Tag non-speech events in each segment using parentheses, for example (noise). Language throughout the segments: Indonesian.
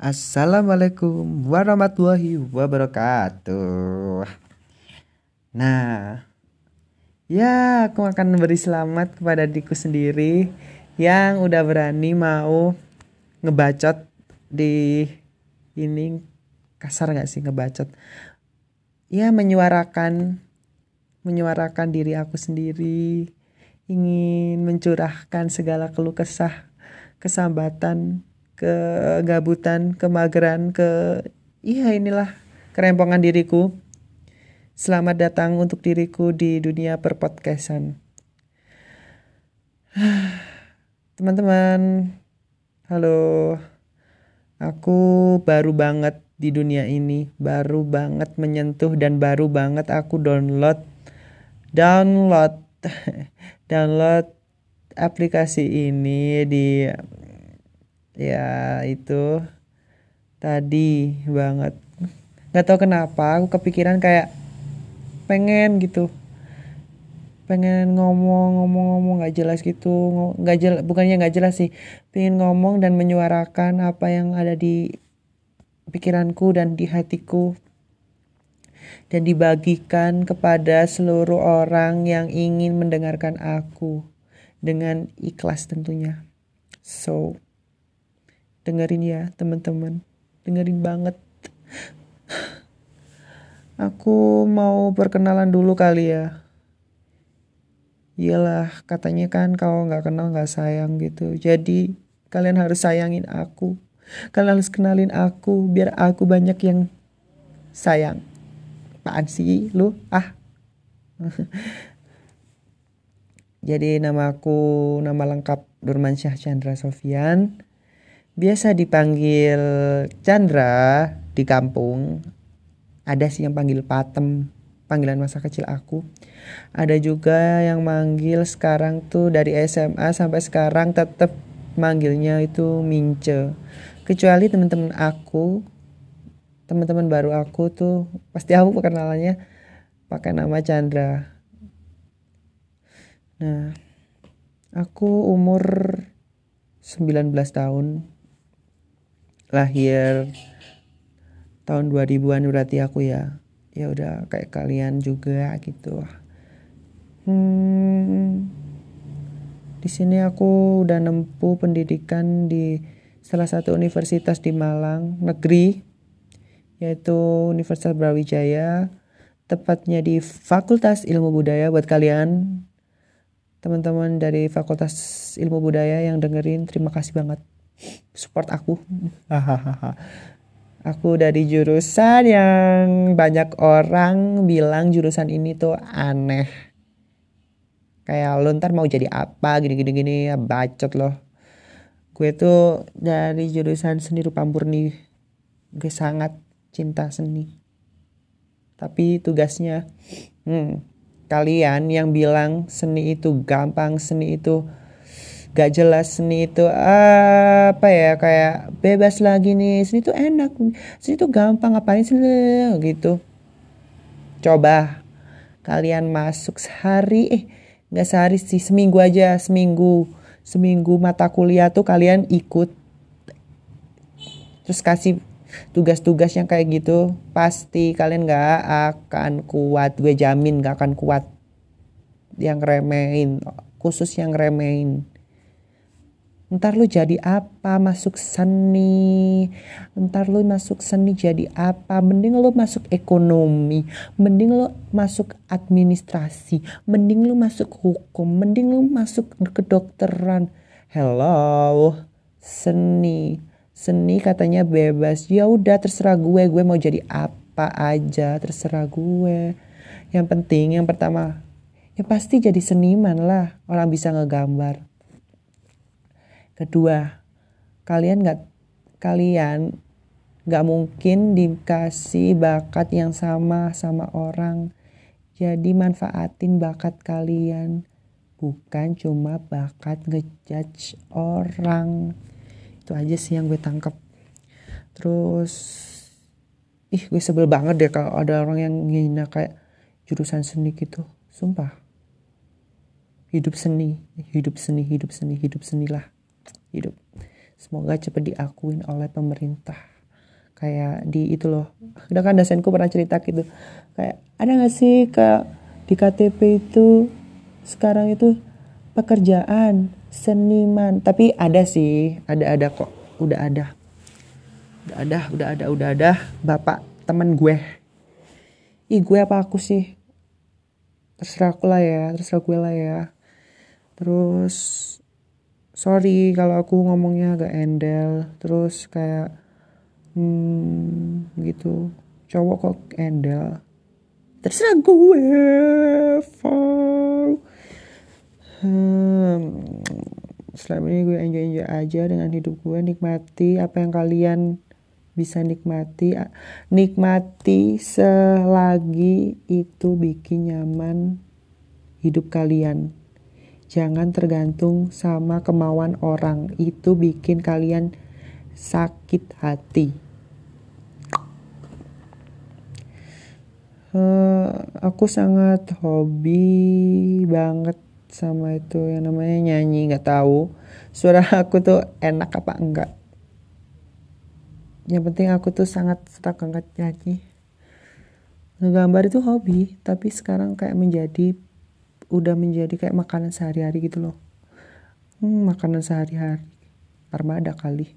Assalamualaikum warahmatullahi wabarakatuh. Nah, ya aku akan beri selamat kepada diriku sendiri yang udah berani mau ngebacot di ini kasar gak sih ngebacot? Ya menyuarakan menyuarakan diri aku sendiri ingin mencurahkan segala keluh kesah kesambatan kegabutan, kemageran, ke iya inilah kerempongan diriku. Selamat datang untuk diriku di dunia perpodcastan. (sighs) Teman-teman, halo. Aku baru banget di dunia ini, baru banget menyentuh dan baru banget aku download download (laughs) download aplikasi ini di ya itu tadi banget. Nggak tahu kenapa aku kepikiran kayak pengen gitu. Pengen ngomong ngomong ngomong nggak jelas gitu. Nggak jelas bukannya nggak jelas sih. Pengen ngomong dan menyuarakan apa yang ada di pikiranku dan di hatiku. Dan dibagikan kepada seluruh orang yang ingin mendengarkan aku. Dengan ikhlas tentunya. So dengerin ya teman-teman. Dengerin banget. Aku mau perkenalan dulu kali ya. Iyalah katanya kan kalau nggak kenal nggak sayang gitu. Jadi kalian harus sayangin aku. Kalian harus kenalin aku biar aku banyak yang sayang. Apaan sih lu? Ah. (laughs) Jadi nama aku nama lengkap Durmansyah Chandra Sofian biasa dipanggil Chandra di kampung. Ada sih yang panggil Patem panggilan masa kecil aku. Ada juga yang manggil sekarang tuh dari SMA sampai sekarang tetap manggilnya itu Mince. Kecuali teman-teman aku teman-teman baru aku tuh pasti aku perkenalannya pakai nama Chandra. Nah aku umur 19 tahun lahir tahun 2000-an berarti aku ya. Ya udah kayak kalian juga gitu. Hmm, di sini aku udah nempuh pendidikan di salah satu universitas di Malang negeri yaitu Universitas Brawijaya tepatnya di Fakultas Ilmu Budaya buat kalian. Teman-teman dari Fakultas Ilmu Budaya yang dengerin terima kasih banget support aku. aku dari jurusan yang banyak orang bilang jurusan ini tuh aneh. Kayak lo ntar mau jadi apa gini-gini gini ya bacot loh. Gue tuh dari jurusan seni rupa murni. Gue sangat cinta seni. Tapi tugasnya hmm, kalian yang bilang seni itu gampang, seni itu gak jelas seni itu apa ya kayak bebas lagi nih. Seni itu enak seni itu gampang ngapain sih gitu. Coba kalian masuk sehari eh nggak sehari sih seminggu aja seminggu. Seminggu mata kuliah tuh kalian ikut. Terus kasih tugas-tugas yang kayak gitu pasti kalian nggak akan kuat. Gue jamin nggak akan kuat. Yang remehin khusus yang remehin Ntar lu jadi apa masuk seni. Ntar lu masuk seni jadi apa. Mending lu masuk ekonomi. Mending lu masuk administrasi. Mending lu masuk hukum. Mending lu masuk kedokteran. Hello. Seni. Seni katanya bebas. Ya udah terserah gue. Gue mau jadi apa aja. Terserah gue. Yang penting yang pertama. Ya pasti jadi seniman lah. Orang bisa ngegambar Kedua, kalian nggak kalian nggak mungkin dikasih bakat yang sama sama orang. Jadi manfaatin bakat kalian, bukan cuma bakat ngejudge orang. Itu aja sih yang gue tangkap. Terus, ih gue sebel banget deh kalau ada orang yang ngina kayak jurusan seni gitu. Sumpah. Hidup seni, hidup seni, hidup seni, hidup seni lah hidup. Semoga cepet diakuin oleh pemerintah. Kayak di itu loh udah kan dosenku pernah cerita gitu. Kayak ada gak sih ke di KTP itu sekarang itu pekerjaan seniman? Tapi ada sih ada ada kok. Udah ada. Udah ada udah ada udah ada. Bapak temen gue. Ih gue apa aku sih? Terserah aku lah ya terserah gue lah ya. Terus sorry kalau aku ngomongnya agak endel. Terus kayak hmm, gitu. Cowok kok endel. Terserah gue hmm, selama ini gue enjoy enjoy aja dengan hidup gue. Nikmati apa yang kalian bisa nikmati. Nikmati selagi itu bikin nyaman hidup kalian jangan tergantung sama kemauan orang. Itu bikin kalian sakit hati. Uh, aku sangat hobi banget sama itu yang namanya nyanyi nggak tahu. Suara (laughs) aku tuh enak apa enggak. Yang penting aku tuh sangat suka banget nyanyi. Ngegambar itu hobi tapi sekarang kayak menjadi udah menjadi kayak makanan sehari-hari gitu loh. Hmm, makanan sehari-hari. Armada kali.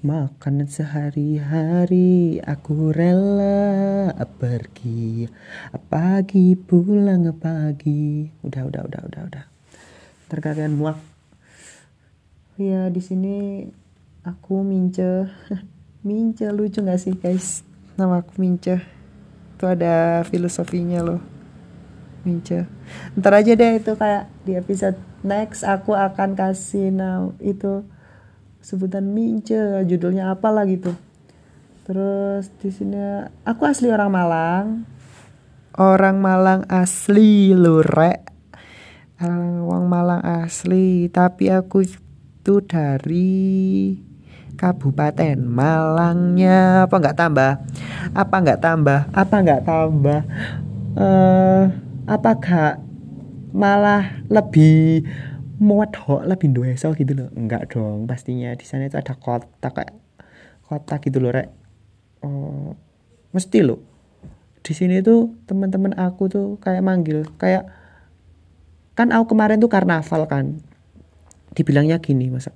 Makanan sehari-hari aku rela pergi. Pagi pulang pagi. Udah udah udah udah udah. Terkalian muak. Ya di sini aku mince. (laughs) Mince lucu gak sih guys? Nama aku mince. Itu ada filosofinya loh mince ntar aja deh itu kayak di episode next aku akan kasih now itu sebutan mince judulnya apalah gitu. Terus di sini aku asli orang Malang. Orang Malang asli lurek orang Malang asli tapi aku itu dari Kabupaten Malangnya. Apa nggak tambah? Apa nggak tambah? Apa nggak tambah? Eh uh, apa gak malah lebih modok lebih desa gitu loh enggak dong pastinya di sana itu ada kota kayak kota gitu loh rek. Oh, mesti loh di sini tuh teman-teman aku tuh kayak manggil kayak kan aku kemarin tuh karnaval kan. Dibilangnya gini masa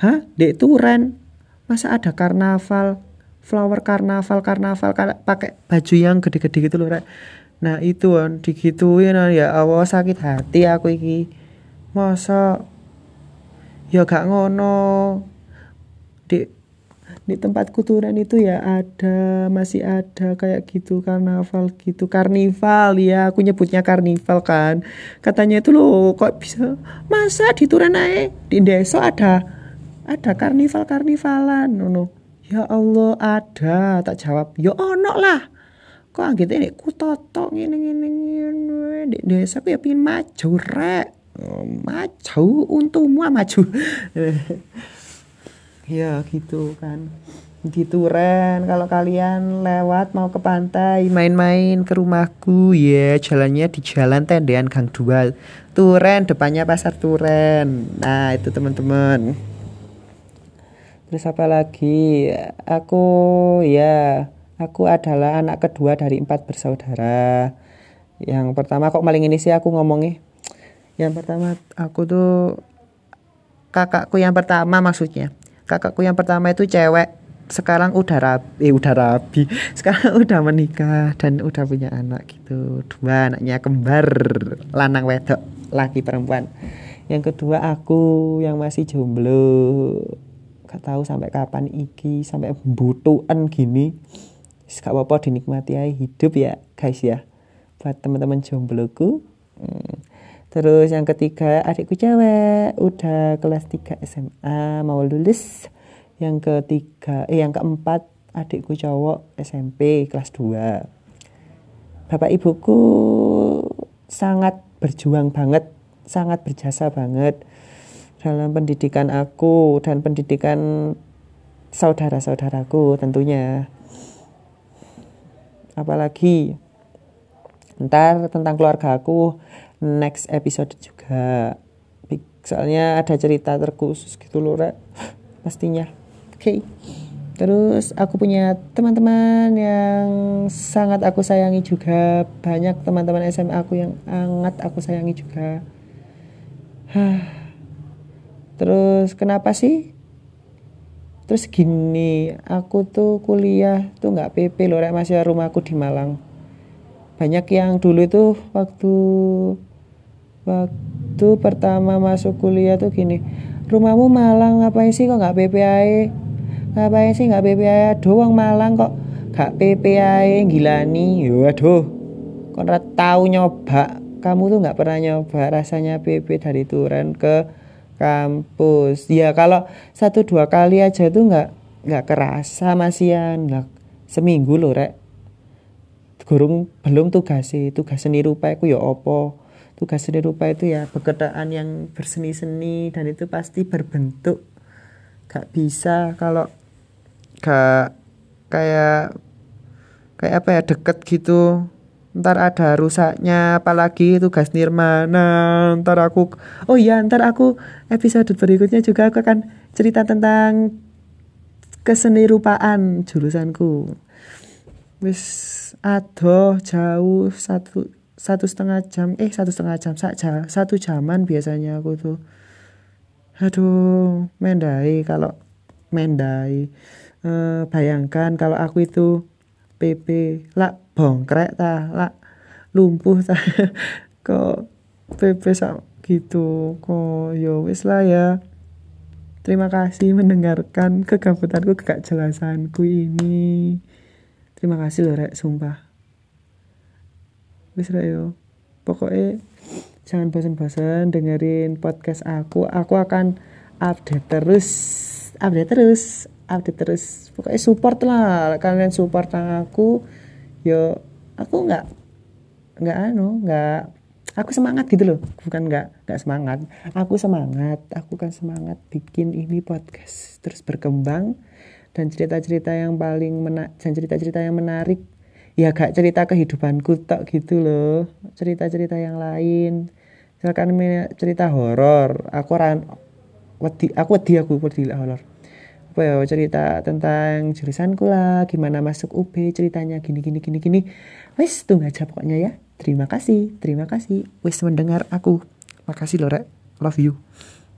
hah? Dek turen? Masa ada karnaval? Flower karnaval karnaval pakai baju yang gede-gede gitu loh rek nah itu kan digituin ya Allah sakit hati aku iki. Masa? Ya gak ngono. Di di tempat kuturan itu ya ada masih ada kayak gitu karnaval gitu. Karnival ya aku nyebutnya karnival kan. Katanya itu loh kok bisa? Masa di Turan aja di desa ada ada karnival karnivalan nono ya Allah ada tak jawab. Ya ono lah kok gitu ini ku ini ini di desa aku ya pingin maju rek. Maju. Untungmu maju. (laughs) Ya gitu kan. Di Turen kalau kalian lewat mau ke pantai main-main ke rumahku. Ya jalannya di jalan tendean Gang Dua Turen depannya pasar Turen nah itu teman-teman. Terus apa lagi? Aku ya aku adalah anak kedua dari empat bersaudara. Yang pertama kok maling ini sih aku ngomongnya? Yang pertama aku tuh kakakku yang pertama maksudnya. Kakakku yang pertama itu cewek. Sekarang udah rabi eh, udah rabi. (laughs) Sekarang udah menikah dan udah punya anak gitu. Dua anaknya kembar lanang wedok laki perempuan. Yang kedua aku yang masih jomblo. Gak tahu sampai kapan iki sampai butuhan gini gak apa-apa dinikmati aja hidup ya guys ya buat teman-teman jombloku hmm Terus yang ketiga adikku cewek udah kelas 3 SMA mau lulus. Yang ketiga eh yang keempat adikku cowok SMP kelas 2. Bapak ibuku sangat berjuang banget, sangat berjasa banget dalam pendidikan aku dan pendidikan saudara-saudaraku tentunya. Apalagi ntar tentang keluarga aku next episode juga. Soalnya ada cerita terkhusus gitu loh rek (gasps) pastinya. Oke. Okay. terus aku punya teman-teman yang sangat aku sayangi juga. Banyak teman-teman SMA aku yang sangat aku sayangi juga. (sighs) Terus kenapa sih terus gini aku tuh kuliah tuh nggak PP loh rek masih rumahku di Malang. Banyak yang dulu itu waktu waktu pertama masuk kuliah tuh gini rumahmu Malang ngapain sih kok nggak PP ae? Ngapain sih nggak PP ae? Doang Malang kok gak PP ae gilani waduh kok tahu nyoba. Kamu tuh nggak pernah nyoba rasanya PP dari Turen ke kampus. Ya kalau satu dua kali aja tuh nggak nggak kerasa masian lah seminggu loh rek. Gurung belum tugas sih tugas seni rupa itu ya opo tugas seni rupa itu ya pekerjaan yang berseni-seni dan itu pasti berbentuk. Gak bisa kalau gak kayak kayak apa ya deket gitu ntar ada rusaknya apalagi tugas nirmana. Ntar aku oh iya ntar aku episode berikutnya juga aku akan cerita tentang keseni rupaan jurusanku. Wis adoh jauh satu satu setengah jam eh satu setengah jam saja satu jaman biasanya aku tuh. Aduh mendai kalau mendai. E, bayangkan kalau aku itu PP lah bongkrek ta lah lumpuh ta. (laughs) Kok PP sak gitu kok yo ya wis lah ya. Terima kasih mendengarkan kegabutanku kegak jelasanku ini. Terima kasih loh rek sumpah. Wis rek yo. Pokoknya jangan bosan-bosan dengerin podcast aku. Aku akan update terus update terus update terus. Pokoknya support lah. Kalian support aku yo aku nggak nggak anu nggak aku semangat gitu loh. Bukan nggak nggak semangat. Aku semangat aku kan semangat bikin ini podcast terus berkembang. Dan cerita-cerita yang paling menak dan cerita-cerita yang menarik ya gak cerita kehidupanku tak gitu loh. Cerita-cerita yang lain. Misalkan cerita horor aku ran wedi aku wedi aku wedi horor apa ya cerita tentang jurusanku lah. Gimana masuk UB ceritanya? Gini gini gini gini. Wes tunggu aja pokoknya ya. Terima kasih terima kasih. Wes mendengar aku. Makasih loh rek. Love you